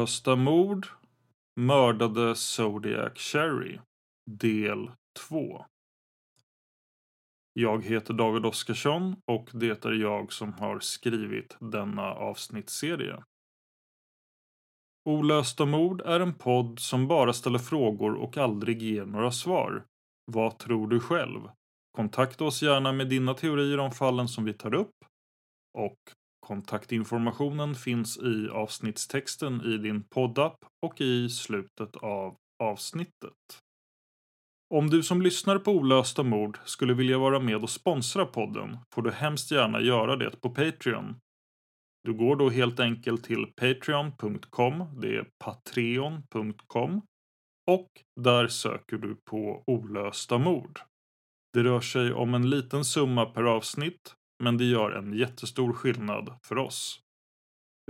Olösta mord mördade Zodiac Cherry del 2 Jag heter David Oskarsson och det är jag som har skrivit denna avsnittsserie. Olösta mord är en podd som bara ställer frågor och aldrig ger några svar. Vad tror du själv? Kontakta oss gärna med dina teorier om fallen som vi tar upp och kontaktinformationen finns i avsnittstexten i din poddapp och i slutet av avsnittet. Om du som lyssnar på Olösta mord skulle vilja vara med och sponsra podden får du hemskt gärna göra det på Patreon. Du går då helt enkelt till patreon.com, det är patreon.com och där söker du på Olösta mord. Det rör sig om en liten summa per avsnitt men det gör en jättestor skillnad för oss.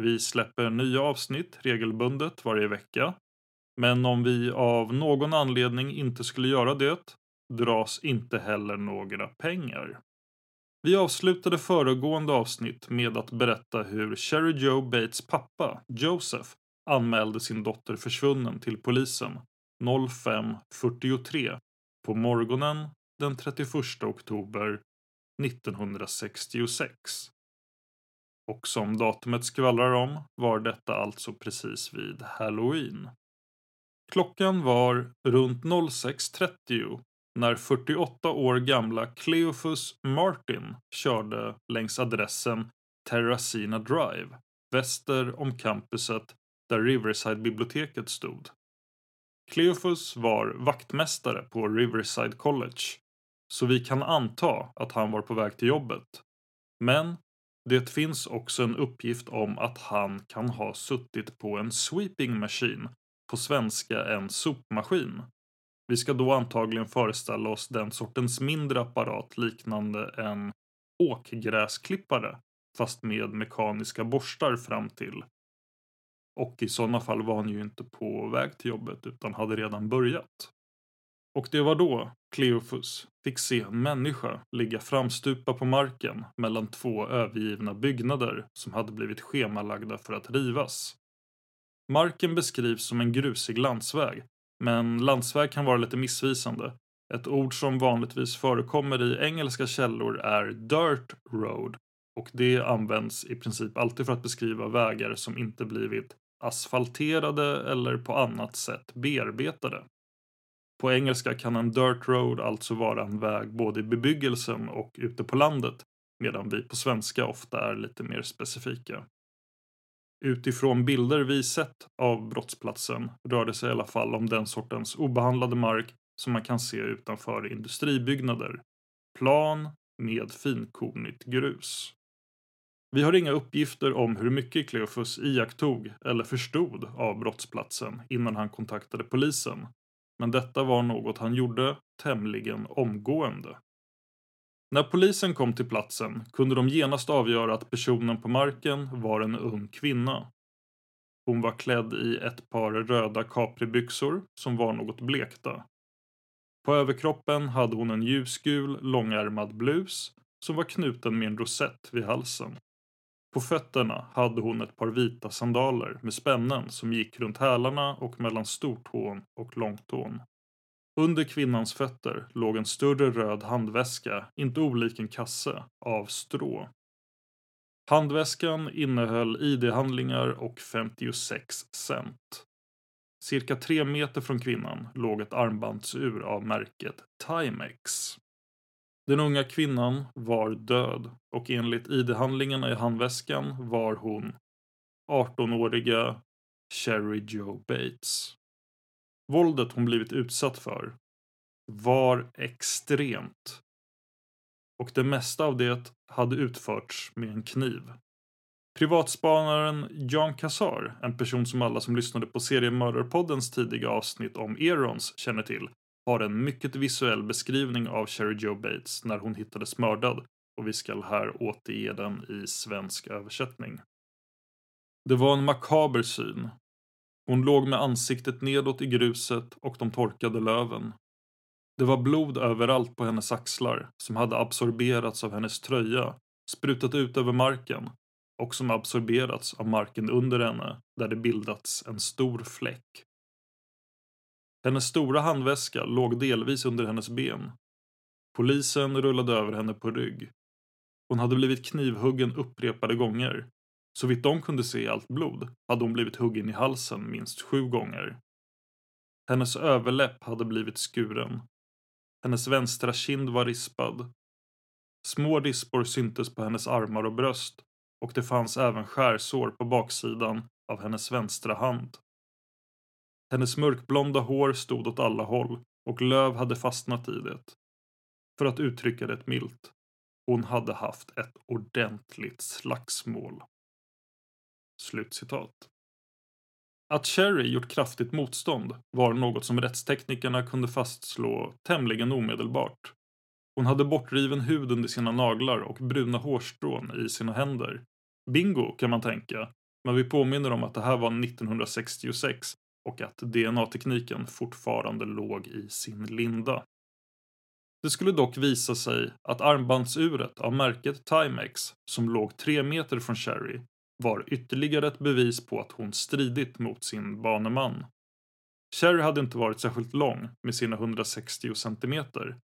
Vi släpper nya avsnitt regelbundet varje vecka. Men om vi av någon anledning inte skulle göra det dras inte heller några pengar. Vi avslutade föregående avsnitt med att berätta hur Sherry Joe Bates pappa, Joseph, anmälde sin dotter försvunnen till polisen 05.43 på morgonen den 31 oktober 1966. Och som datumet skvallrar om var detta alltså precis vid Halloween. Klockan var runt 06.30 när 48 år gamla Cleophus Martin körde längs adressen Terracina Drive väster om campuset där Riverside-biblioteket stod. Cleophus var vaktmästare på Riverside College så vi kan anta att han var på väg till jobbet. Men det finns också en uppgift om att han kan ha suttit på en sweeping machine, på svenska en sopmaskin. Vi ska då antagligen föreställa oss den sortens mindre apparat liknande en åkgräsklippare, fast med mekaniska borstar fram till. Och i sådana fall var han ju inte på väg till jobbet utan hade redan börjat. Och det var då Kleofus, fick se en människa ligga framstupa på marken mellan två övergivna byggnader som hade blivit schemalagda för att rivas. Marken beskrivs som en grusig landsväg, men landsväg kan vara lite missvisande. Ett ord som vanligtvis förekommer i engelska källor är dirt road och det används i princip alltid för att beskriva vägar som inte blivit asfalterade eller på annat sätt bearbetade. På engelska kan en dirt road alltså vara en väg både i bebyggelsen och ute på landet, medan vi på svenska ofta är lite mer specifika. Utifrån bilder vi sett av brottsplatsen rör det sig i alla fall om den sortens obehandlade mark som man kan se utanför industribyggnader. Plan med finkornigt grus. Vi har inga uppgifter om hur mycket Kleofus iakttog eller förstod av brottsplatsen innan han kontaktade polisen. Men detta var något han gjorde tämligen omgående. När polisen kom till platsen kunde de genast avgöra att personen på marken var en ung kvinna. Hon var klädd i ett par röda kapribyxor som var något blekta. På överkroppen hade hon en ljusgul långärmad blus som var knuten med en rosett vid halsen. På fötterna hade hon ett par vita sandaler med spännen som gick runt hälarna och mellan stortån och långtån. Under kvinnans fötter låg en större röd handväska, inte olik en kasse, av strå. Handväskan innehöll ID-handlingar och 56 cent. Cirka tre meter från kvinnan låg ett armbandsur av märket Timex. Den unga kvinnan var död och enligt ID-handlingarna i handväskan var hon 18-åriga Sherry Joe Bates. Våldet hon blivit utsatt för var extremt. Och det mesta av det hade utförts med en kniv. Privatspanaren Jan Kassar, en person som alla som lyssnade på seriemördarpoddens tidiga avsnitt om Erons känner till, har en mycket visuell beskrivning av Sherry Joe Bates när hon hittades mördad och vi ska här återge den i svensk översättning. Det var en makaber syn. Hon låg med ansiktet nedåt i gruset och de torkade löven. Det var blod överallt på hennes axlar som hade absorberats av hennes tröja, sprutat ut över marken och som absorberats av marken under henne där det bildats en stor fläck. Hennes stora handväska låg delvis under hennes ben. Polisen rullade över henne på rygg. Hon hade blivit knivhuggen upprepade gånger. Så vitt de kunde se allt blod hade hon blivit huggen i halsen minst sju gånger. Hennes överläpp hade blivit skuren. Hennes vänstra kind var rispad. Små rispor syntes på hennes armar och bröst och det fanns även skärsår på baksidan av hennes vänstra hand. Hennes mörkblonda hår stod åt alla håll och löv hade fastnat i det. För att uttrycka det milt. Hon hade haft ett ordentligt slagsmål. Slutcitat. Att Cherry gjort kraftigt motstånd var något som rättsteknikerna kunde fastslå tämligen omedelbart. Hon hade bortriven hud under sina naglar och bruna hårstrån i sina händer. Bingo, kan man tänka, men vi påminner om att det här var 1966 och att DNA-tekniken fortfarande låg i sin linda. Det skulle dock visa sig att armbandsuret av märket Timex, som låg tre meter från Sherry, var ytterligare ett bevis på att hon stridit mot sin baneman. Sherry hade inte varit särskilt lång med sina 160 centimeter.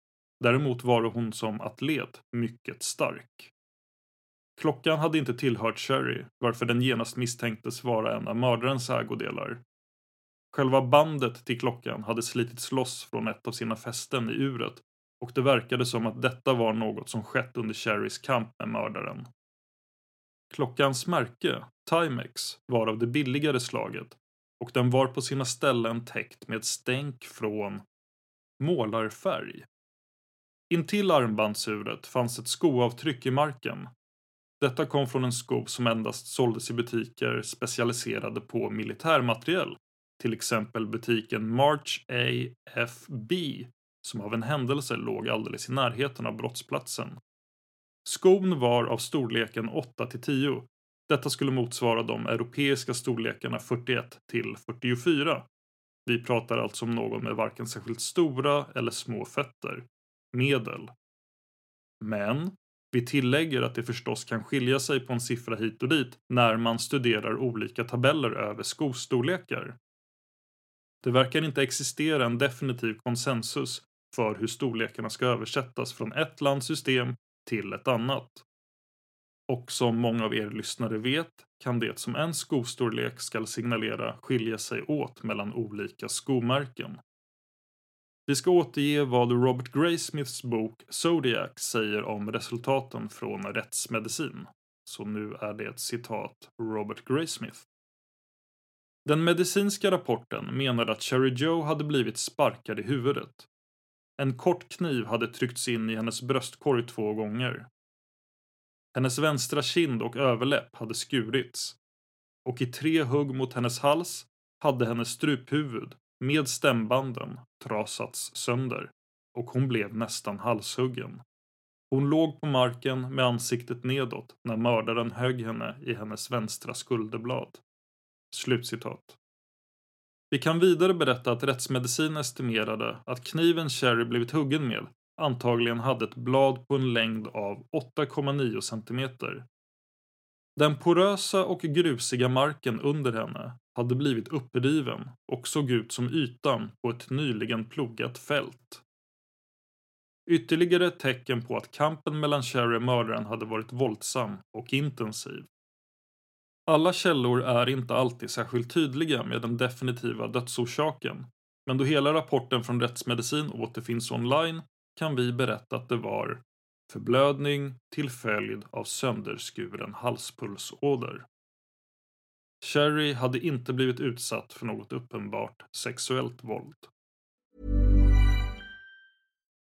Däremot var hon som atlet mycket stark. Klockan hade inte tillhört Sherry, varför den genast misstänktes vara en av mördarens ägodelar. Själva bandet till klockan hade slitits loss från ett av sina fästen i uret och det verkade som att detta var något som skett under Sherrys kamp med mördaren. Klockans märke, Timex, var av det billigare slaget och den var på sina ställen täckt med stänk från målarfärg. Intill armbandsuret fanns ett skoavtryck i marken. Detta kom från en sko som endast såldes i butiker specialiserade på militärmateriel. Till exempel butiken March AFB som av en händelse låg alldeles i närheten av brottsplatsen. Skon var av storleken 8 till 10. Detta skulle motsvara de europeiska storlekarna 41 till 44. Vi pratar alltså om någon med varken särskilt stora eller små fötter. Medel. Men vi tillägger att det förstås kan skilja sig på en siffra hit och dit när man studerar olika tabeller över skostorlekar. Det verkar inte existera en definitiv konsensus för hur storlekarna ska översättas från ett lands system till ett annat. Och som många av er lyssnare vet kan det som en skostorlek skall signalera skilja sig åt mellan olika skomärken. Vi ska återge vad Robert Graysmiths bok Zodiac säger om resultaten från rättsmedicin. Så nu är det ett citat Robert Graysmith. Den medicinska rapporten menade att Cherry Joe hade blivit sparkad i huvudet. En kort kniv hade tryckts in i hennes bröstkorg två gånger. Hennes vänstra kind och överläpp hade skurits och i tre hugg mot hennes hals hade hennes struphuvud med stämbanden trasats sönder och hon blev nästan halshuggen. Hon låg på marken med ansiktet nedåt när mördaren högg henne i hennes vänstra skulderblad. Slutcitat. Vi kan vidare berätta att rättsmedicin estimerade att kniven Cherry blivit huggen med antagligen hade ett blad på en längd av 8,9 centimeter. Den porösa och grusiga marken under henne hade blivit uppriven och såg ut som ytan på ett nyligen plogat fält. Ytterligare ett tecken på att kampen mellan Cherry och mördaren hade varit våldsam och intensiv. Alla källor är inte alltid särskilt tydliga med den definitiva dödsorsaken, men då hela rapporten från rättsmedicin återfinns online kan vi berätta att det var förblödning till följd av sönderskuren halspulsåder. Sherry hade inte blivit utsatt för något uppenbart sexuellt våld.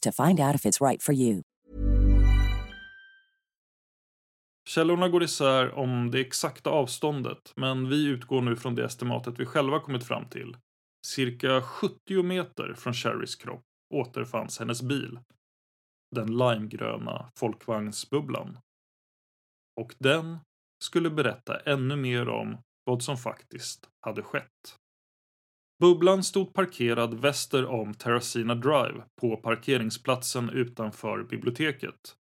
to find out if it's right for you. Källorna går isär om det exakta avståndet, men vi utgår nu från det estimatet vi själva kommit fram till. Cirka 70 meter från Sherrys kropp återfanns hennes bil. Den limegröna folkvagnsbubblan. Och den skulle berätta ännu mer om vad som faktiskt hade skett. Bubblan stod parkerad väster om Terracina Drive på parkeringsplatsen utanför biblioteket.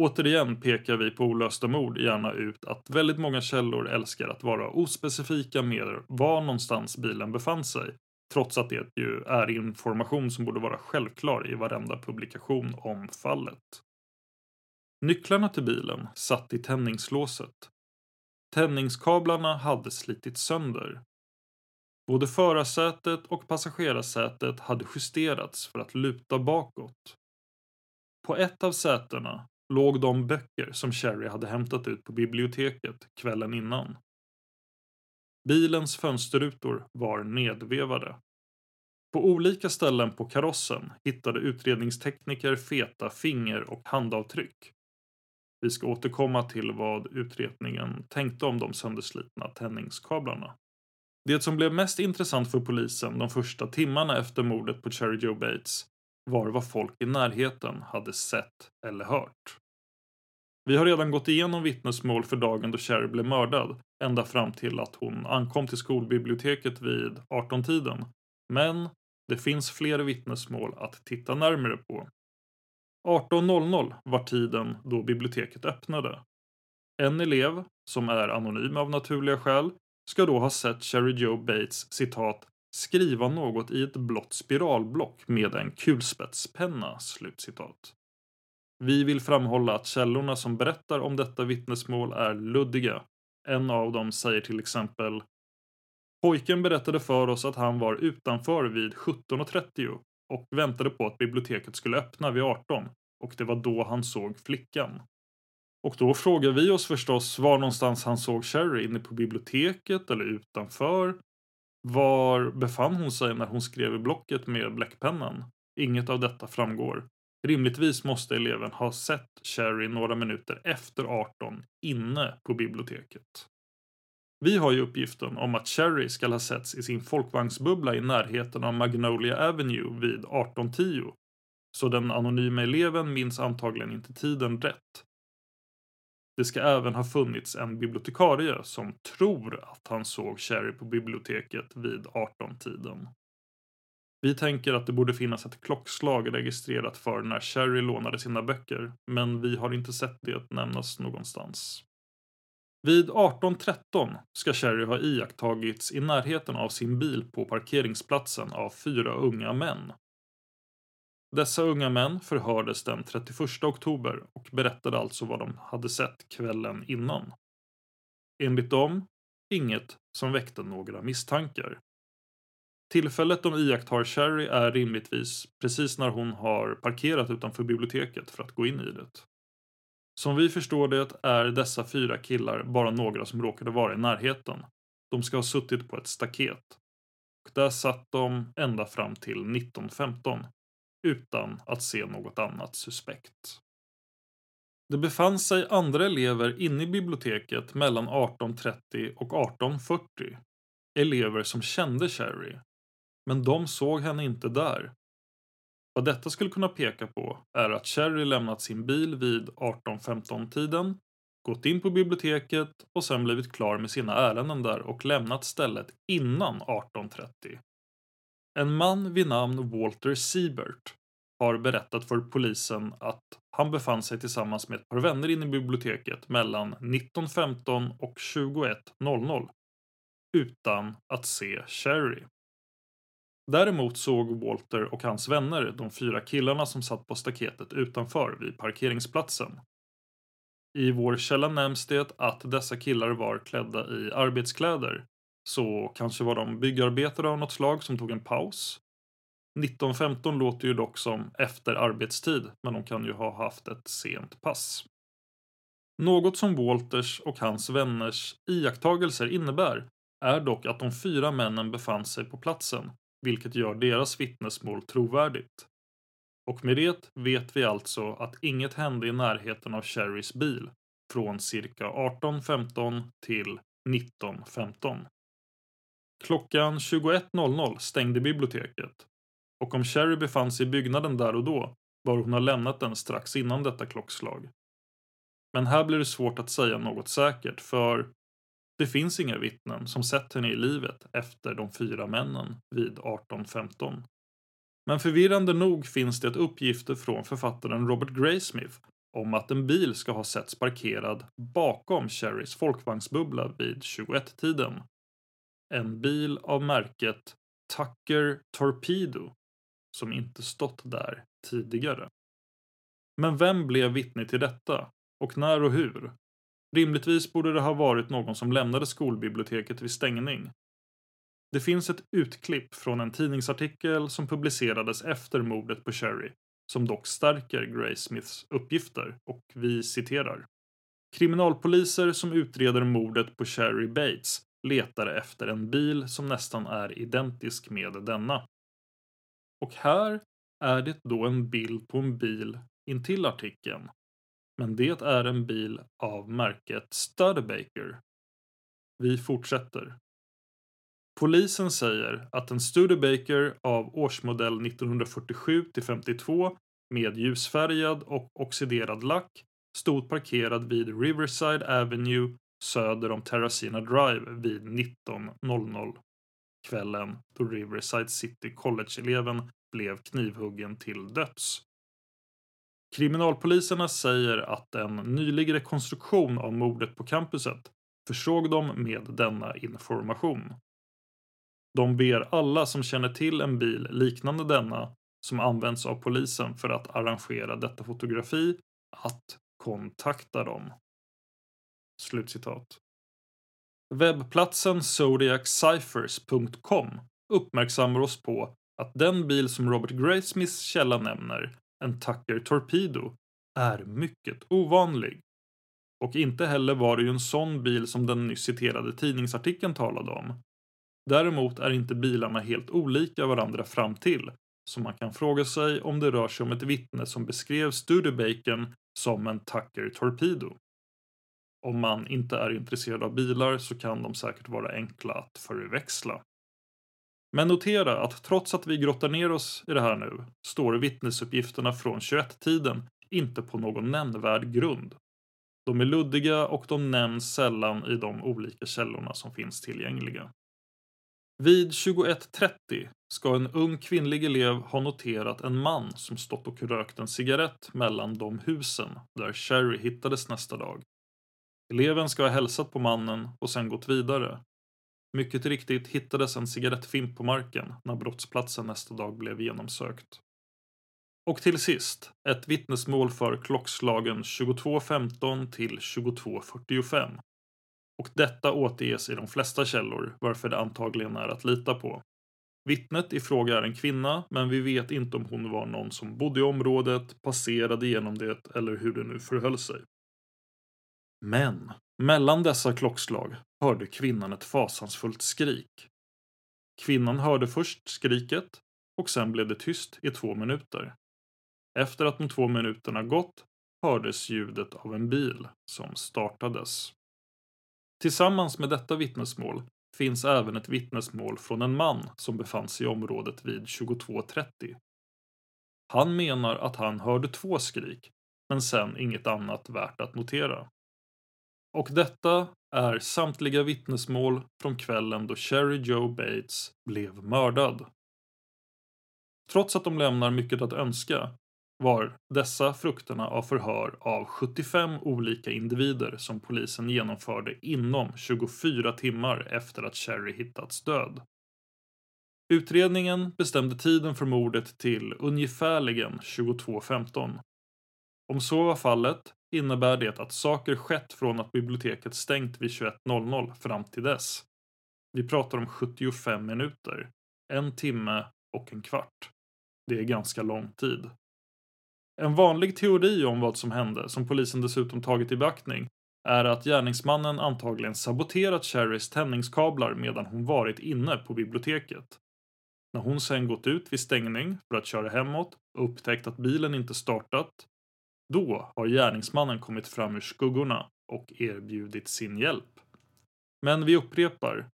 Återigen pekar vi på olösta mord gärna ut att väldigt många källor älskar att vara ospecifika med var någonstans bilen befann sig, trots att det ju är information som borde vara självklar i varenda publikation om fallet. Nycklarna till bilen satt i tändningslåset. Tändningskablarna hade slitit sönder Både förarsätet och passagerarsätet hade justerats för att luta bakåt. På ett av sätena låg de böcker som Sherry hade hämtat ut på biblioteket kvällen innan. Bilens fönsterrutor var nedvevade. På olika ställen på karossen hittade utredningstekniker feta finger och handavtryck. Vi ska återkomma till vad utredningen tänkte om de sönderslitna tändningskablarna. Det som blev mest intressant för polisen de första timmarna efter mordet på Cherry Joe Bates var vad folk i närheten hade sett eller hört. Vi har redan gått igenom vittnesmål för dagen då Cherry blev mördad, ända fram till att hon ankom till skolbiblioteket vid 18-tiden. Men det finns fler vittnesmål att titta närmare på. 18.00 var tiden då biblioteket öppnade. En elev, som är anonym av naturliga skäl, ska då ha sett Sherry Joe Bates citat skriva något i ett blått spiralblock med en kulspetspenna. Slutcitat. Vi vill framhålla att källorna som berättar om detta vittnesmål är luddiga. En av dem säger till exempel Pojken berättade för oss att han var utanför vid 17.30 och väntade på att biblioteket skulle öppna vid 18 och det var då han såg flickan. Och då frågar vi oss förstås var någonstans han såg Sherry, inne på biblioteket eller utanför? Var befann hon sig när hon skrev i blocket med bläckpennan? Inget av detta framgår. Rimligtvis måste eleven ha sett Sherry några minuter efter 18 inne på biblioteket. Vi har ju uppgiften om att Sherry ska ha setts i sin folkvagnsbubbla i närheten av Magnolia Avenue vid 18.10. Så den anonyma eleven minns antagligen inte tiden rätt. Det ska även ha funnits en bibliotekarie som tror att han såg Cherry på biblioteket vid 18-tiden. Vi tänker att det borde finnas ett klockslag registrerat för när Cherry lånade sina böcker, men vi har inte sett det nämnas någonstans. Vid 18.13 ska Cherry ha iakttagits i närheten av sin bil på parkeringsplatsen av fyra unga män. Dessa unga män förhördes den 31 oktober och berättade alltså vad de hade sett kvällen innan. Enligt dem, inget som väckte några misstankar. Tillfället de iakttar Sherry är rimligtvis precis när hon har parkerat utanför biblioteket för att gå in i det. Som vi förstår det är dessa fyra killar bara några som råkade vara i närheten. De ska ha suttit på ett staket. Och där satt de ända fram till 1915 utan att se något annat suspekt. Det befann sig andra elever inne i biblioteket mellan 18.30 och 18.40. Elever som kände Sherry. Men de såg henne inte där. Vad detta skulle kunna peka på är att Sherry lämnat sin bil vid 18.15-tiden, gått in på biblioteket och sen blivit klar med sina ärenden där och lämnat stället innan 18.30. En man vid namn Walter Siebert har berättat för polisen att han befann sig tillsammans med ett par vänner inne i biblioteket mellan 19.15 och 21.00 utan att se Sherry. Däremot såg Walter och hans vänner de fyra killarna som satt på staketet utanför vid parkeringsplatsen. I vår källa nämns det att dessa killar var klädda i arbetskläder. Så kanske var de byggarbetare av något slag som tog en paus. 19.15 låter ju dock som efter arbetstid, men de kan ju ha haft ett sent pass. Något som Walters och hans vänners iakttagelser innebär är dock att de fyra männen befann sig på platsen vilket gör deras vittnesmål trovärdigt. Och med det vet vi alltså att inget hände i närheten av Sherrys bil från cirka 18.15 till 19.15. Klockan 21.00 stängde biblioteket och om Sherry befann sig i byggnaden där och då bör hon ha lämnat den strax innan detta klockslag. Men här blir det svårt att säga något säkert för det finns inga vittnen som sett henne i livet efter de fyra männen vid 1815. Men förvirrande nog finns det uppgifter från författaren Robert Graysmith om att en bil ska ha setts parkerad bakom Cherrys folkvagnsbubbla vid 21-tiden. En bil av märket Tucker Torpedo som inte stått där tidigare. Men vem blev vittne till detta? Och när och hur? Rimligtvis borde det ha varit någon som lämnade skolbiblioteket vid stängning. Det finns ett utklipp från en tidningsartikel som publicerades efter mordet på Cherry, som dock stärker Gray Smiths uppgifter, och vi citerar. Kriminalpoliser som utreder mordet på Cherry Bates letar efter en bil som nästan är identisk med denna. Och här är det då en bild på en bil intill artikeln men det är en bil av märket Studebaker. Vi fortsätter. Polisen säger att en Studebaker av årsmodell 1947 till 52 med ljusfärgad och oxiderad lack stod parkerad vid Riverside Avenue söder om Terracina Drive vid 19.00 kvällen då Riverside City College-eleven blev knivhuggen till döds. Kriminalpoliserna säger att en nylig rekonstruktion av mordet på campuset försåg dem med denna information. De ber alla som känner till en bil liknande denna som används av polisen för att arrangera detta fotografi att kontakta dem. Slutcitat. Webbplatsen zodiaccyphers.com uppmärksammar oss på att den bil som Robert Graysmiths källa nämner, en Tucker Torpedo, är mycket ovanlig. Och inte heller var det ju en sån bil som den nyss citerade tidningsartikeln talade om. Däremot är inte bilarna helt olika varandra fram till, så man kan fråga sig om det rör sig om ett vittne som beskrev Studebaken som en Tucker Torpedo. Om man inte är intresserad av bilar så kan de säkert vara enkla att förväxla. Men notera att trots att vi grottar ner oss i det här nu står vittnesuppgifterna från 21-tiden inte på någon nämnvärd grund. De är luddiga och de nämns sällan i de olika källorna som finns tillgängliga. Vid 21.30 ska en ung kvinnlig elev ha noterat en man som stått och rökt en cigarett mellan de husen där Sherry hittades nästa dag. Eleven ska ha hälsat på mannen och sen gått vidare. Mycket riktigt hittades en cigarettfimp på marken när brottsplatsen nästa dag blev genomsökt. Och till sist, ett vittnesmål för klockslagen 22.15 till 22.45. Och detta återges i de flesta källor, varför det antagligen är att lita på. Vittnet i fråga är en kvinna, men vi vet inte om hon var någon som bodde i området, passerade genom det eller hur det nu förhöll sig. Men mellan dessa klockslag hörde kvinnan ett fasansfullt skrik. Kvinnan hörde först skriket och sen blev det tyst i två minuter. Efter att de två minuterna gått hördes ljudet av en bil som startades. Tillsammans med detta vittnesmål finns även ett vittnesmål från en man som befann sig i området vid 22.30. Han menar att han hörde två skrik, men sen inget annat värt att notera. Och detta är samtliga vittnesmål från kvällen då Sherry Joe Bates blev mördad. Trots att de lämnar mycket att önska var dessa frukterna av förhör av 75 olika individer som polisen genomförde inom 24 timmar efter att Sherry hittats död. Utredningen bestämde tiden för mordet till ungefärligen 22.15. Om så var fallet innebär det att saker skett från att biblioteket stängt vid 21.00 fram till dess. Vi pratar om 75 minuter, en timme och en kvart. Det är ganska lång tid. En vanlig teori om vad som hände, som polisen dessutom tagit i beaktning, är att gärningsmannen antagligen saboterat Cherries tändningskablar medan hon varit inne på biblioteket. När hon sen gått ut vid stängning för att köra hemåt och upptäckt att bilen inte startat, då har gärningsmannen kommit fram ur skuggorna och erbjudit sin hjälp. Men vi upprepar,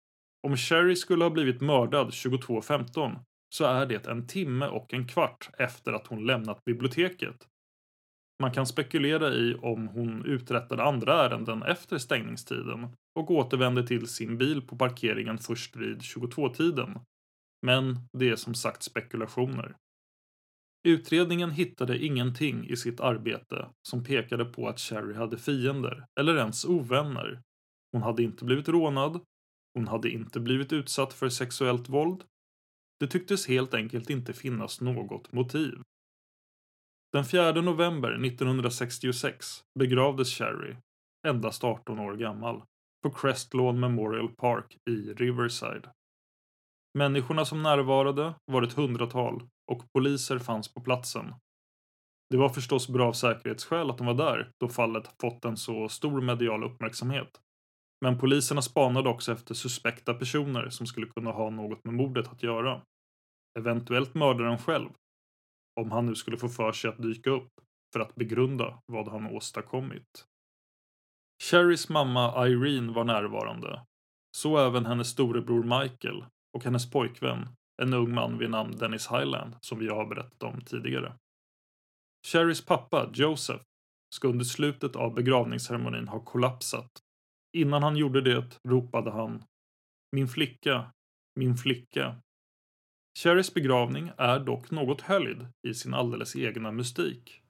om Sherry skulle ha blivit mördad 22.15 så är det en timme och en kvart efter att hon lämnat biblioteket. Man kan spekulera i om hon uträttade andra ärenden efter stängningstiden och återvände till sin bil på parkeringen först vid 22-tiden. Men det är som sagt spekulationer. Utredningen hittade ingenting i sitt arbete som pekade på att Cherry hade fiender eller ens ovänner. Hon hade inte blivit rånad. Hon hade inte blivit utsatt för sexuellt våld det tycktes helt enkelt inte finnas något motiv. Den 4 november 1966 begravdes Cherry, endast 18 år gammal, på Crestlawn Memorial Park i Riverside. Människorna som närvarade var ett hundratal och poliser fanns på platsen. Det var förstås bra av säkerhetsskäl att de var där då fallet fått en så stor medial uppmärksamhet. Men poliserna spanade också efter suspekta personer som skulle kunna ha något med mordet att göra. Eventuellt mördaren själv. Om han nu skulle få för sig att dyka upp för att begrunda vad han åstadkommit. Sherrys mamma Irene var närvarande. Så även hennes storebror Michael och hennes pojkvän, en ung man vid namn Dennis Highland som vi har berättat om tidigare. Sherrys pappa, Joseph, ska under slutet av begravningsceremonin ha kollapsat. Innan han gjorde det ropade han Min flicka, min flicka Sherrys begravning är dock något höljd i sin alldeles egna mystik.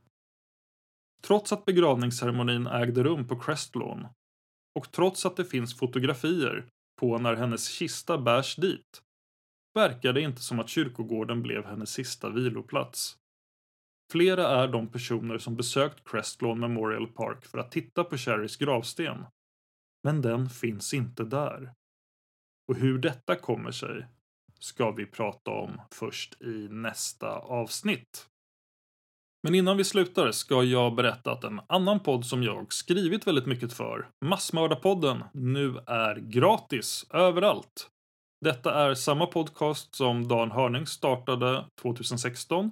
Trots att begravningsceremonin ägde rum på Crestlawn och trots att det finns fotografier på när hennes kista bärs dit verkar det inte som att kyrkogården blev hennes sista viloplats. Flera är de personer som besökt Crestlawn Memorial Park för att titta på Sherrys gravsten. Men den finns inte där. Och hur detta kommer sig ska vi prata om först i nästa avsnitt. Men innan vi slutar ska jag berätta att en annan podd som jag skrivit väldigt mycket för, Massmördarpodden, nu är gratis överallt. Detta är samma podcast som Dan Hörning startade 2016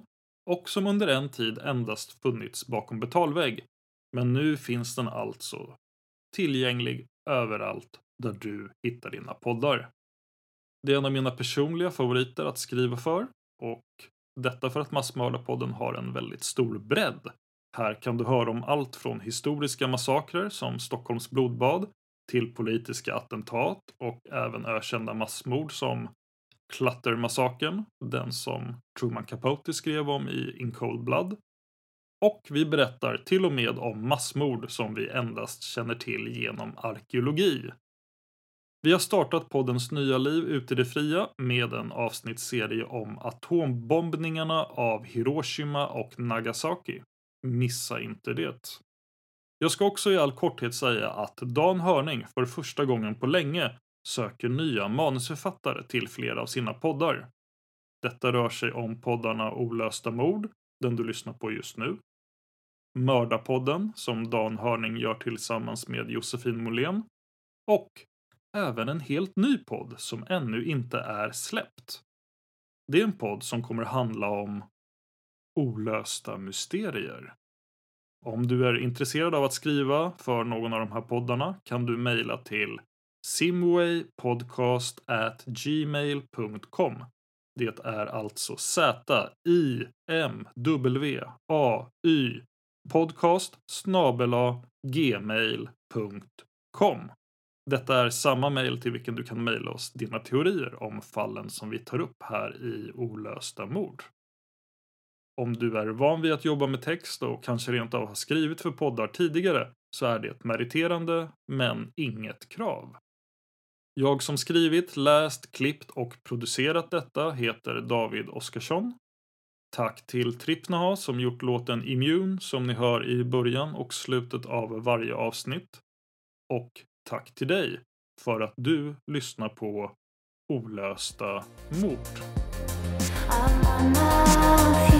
och som under en tid endast funnits bakom betalvägg. Men nu finns den alltså tillgänglig överallt där du hittar dina poddar. Det är en av mina personliga favoriter att skriva för och detta för att Massmördarpodden har en väldigt stor bredd. Här kan du höra om allt från historiska massakrer som Stockholms blodbad till politiska attentat och även ökända massmord som Cluttermassakern, den som Truman Capote skrev om i In Cold Blood. Och vi berättar till och med om massmord som vi endast känner till genom arkeologi. Vi har startat poddens nya liv ute i det fria med en avsnittsserie om atombombningarna av Hiroshima och Nagasaki. Missa inte det. Jag ska också i all korthet säga att Dan Hörning för första gången på länge söker nya manusförfattare till flera av sina poddar. Detta rör sig om poddarna Olösta mord, den du lyssnar på just nu. Mördarpodden, som Dan Hörning gör tillsammans med Josefin Molén. Och även en helt ny podd som ännu inte är släppt. Det är en podd som kommer handla om olösta mysterier. Om du är intresserad av att skriva för någon av de här poddarna kan du mejla till simwaypodcast@gmail.com. Det är alltså Z-I-M-W-A-Y podcast snabela gmail.com. Detta är samma mejl till vilken du kan mejla oss dina teorier om fallen som vi tar upp här i Olösta mord. Om du är van vid att jobba med text och kanske rent av har skrivit för poddar tidigare så är det ett meriterande, men inget krav. Jag som skrivit, läst, klippt och producerat detta heter David Oskarsson. Tack till Trippnaha som gjort låten Immune som ni hör i början och slutet av varje avsnitt. Och tack till dig för att du lyssnar på Olösta mord. I'm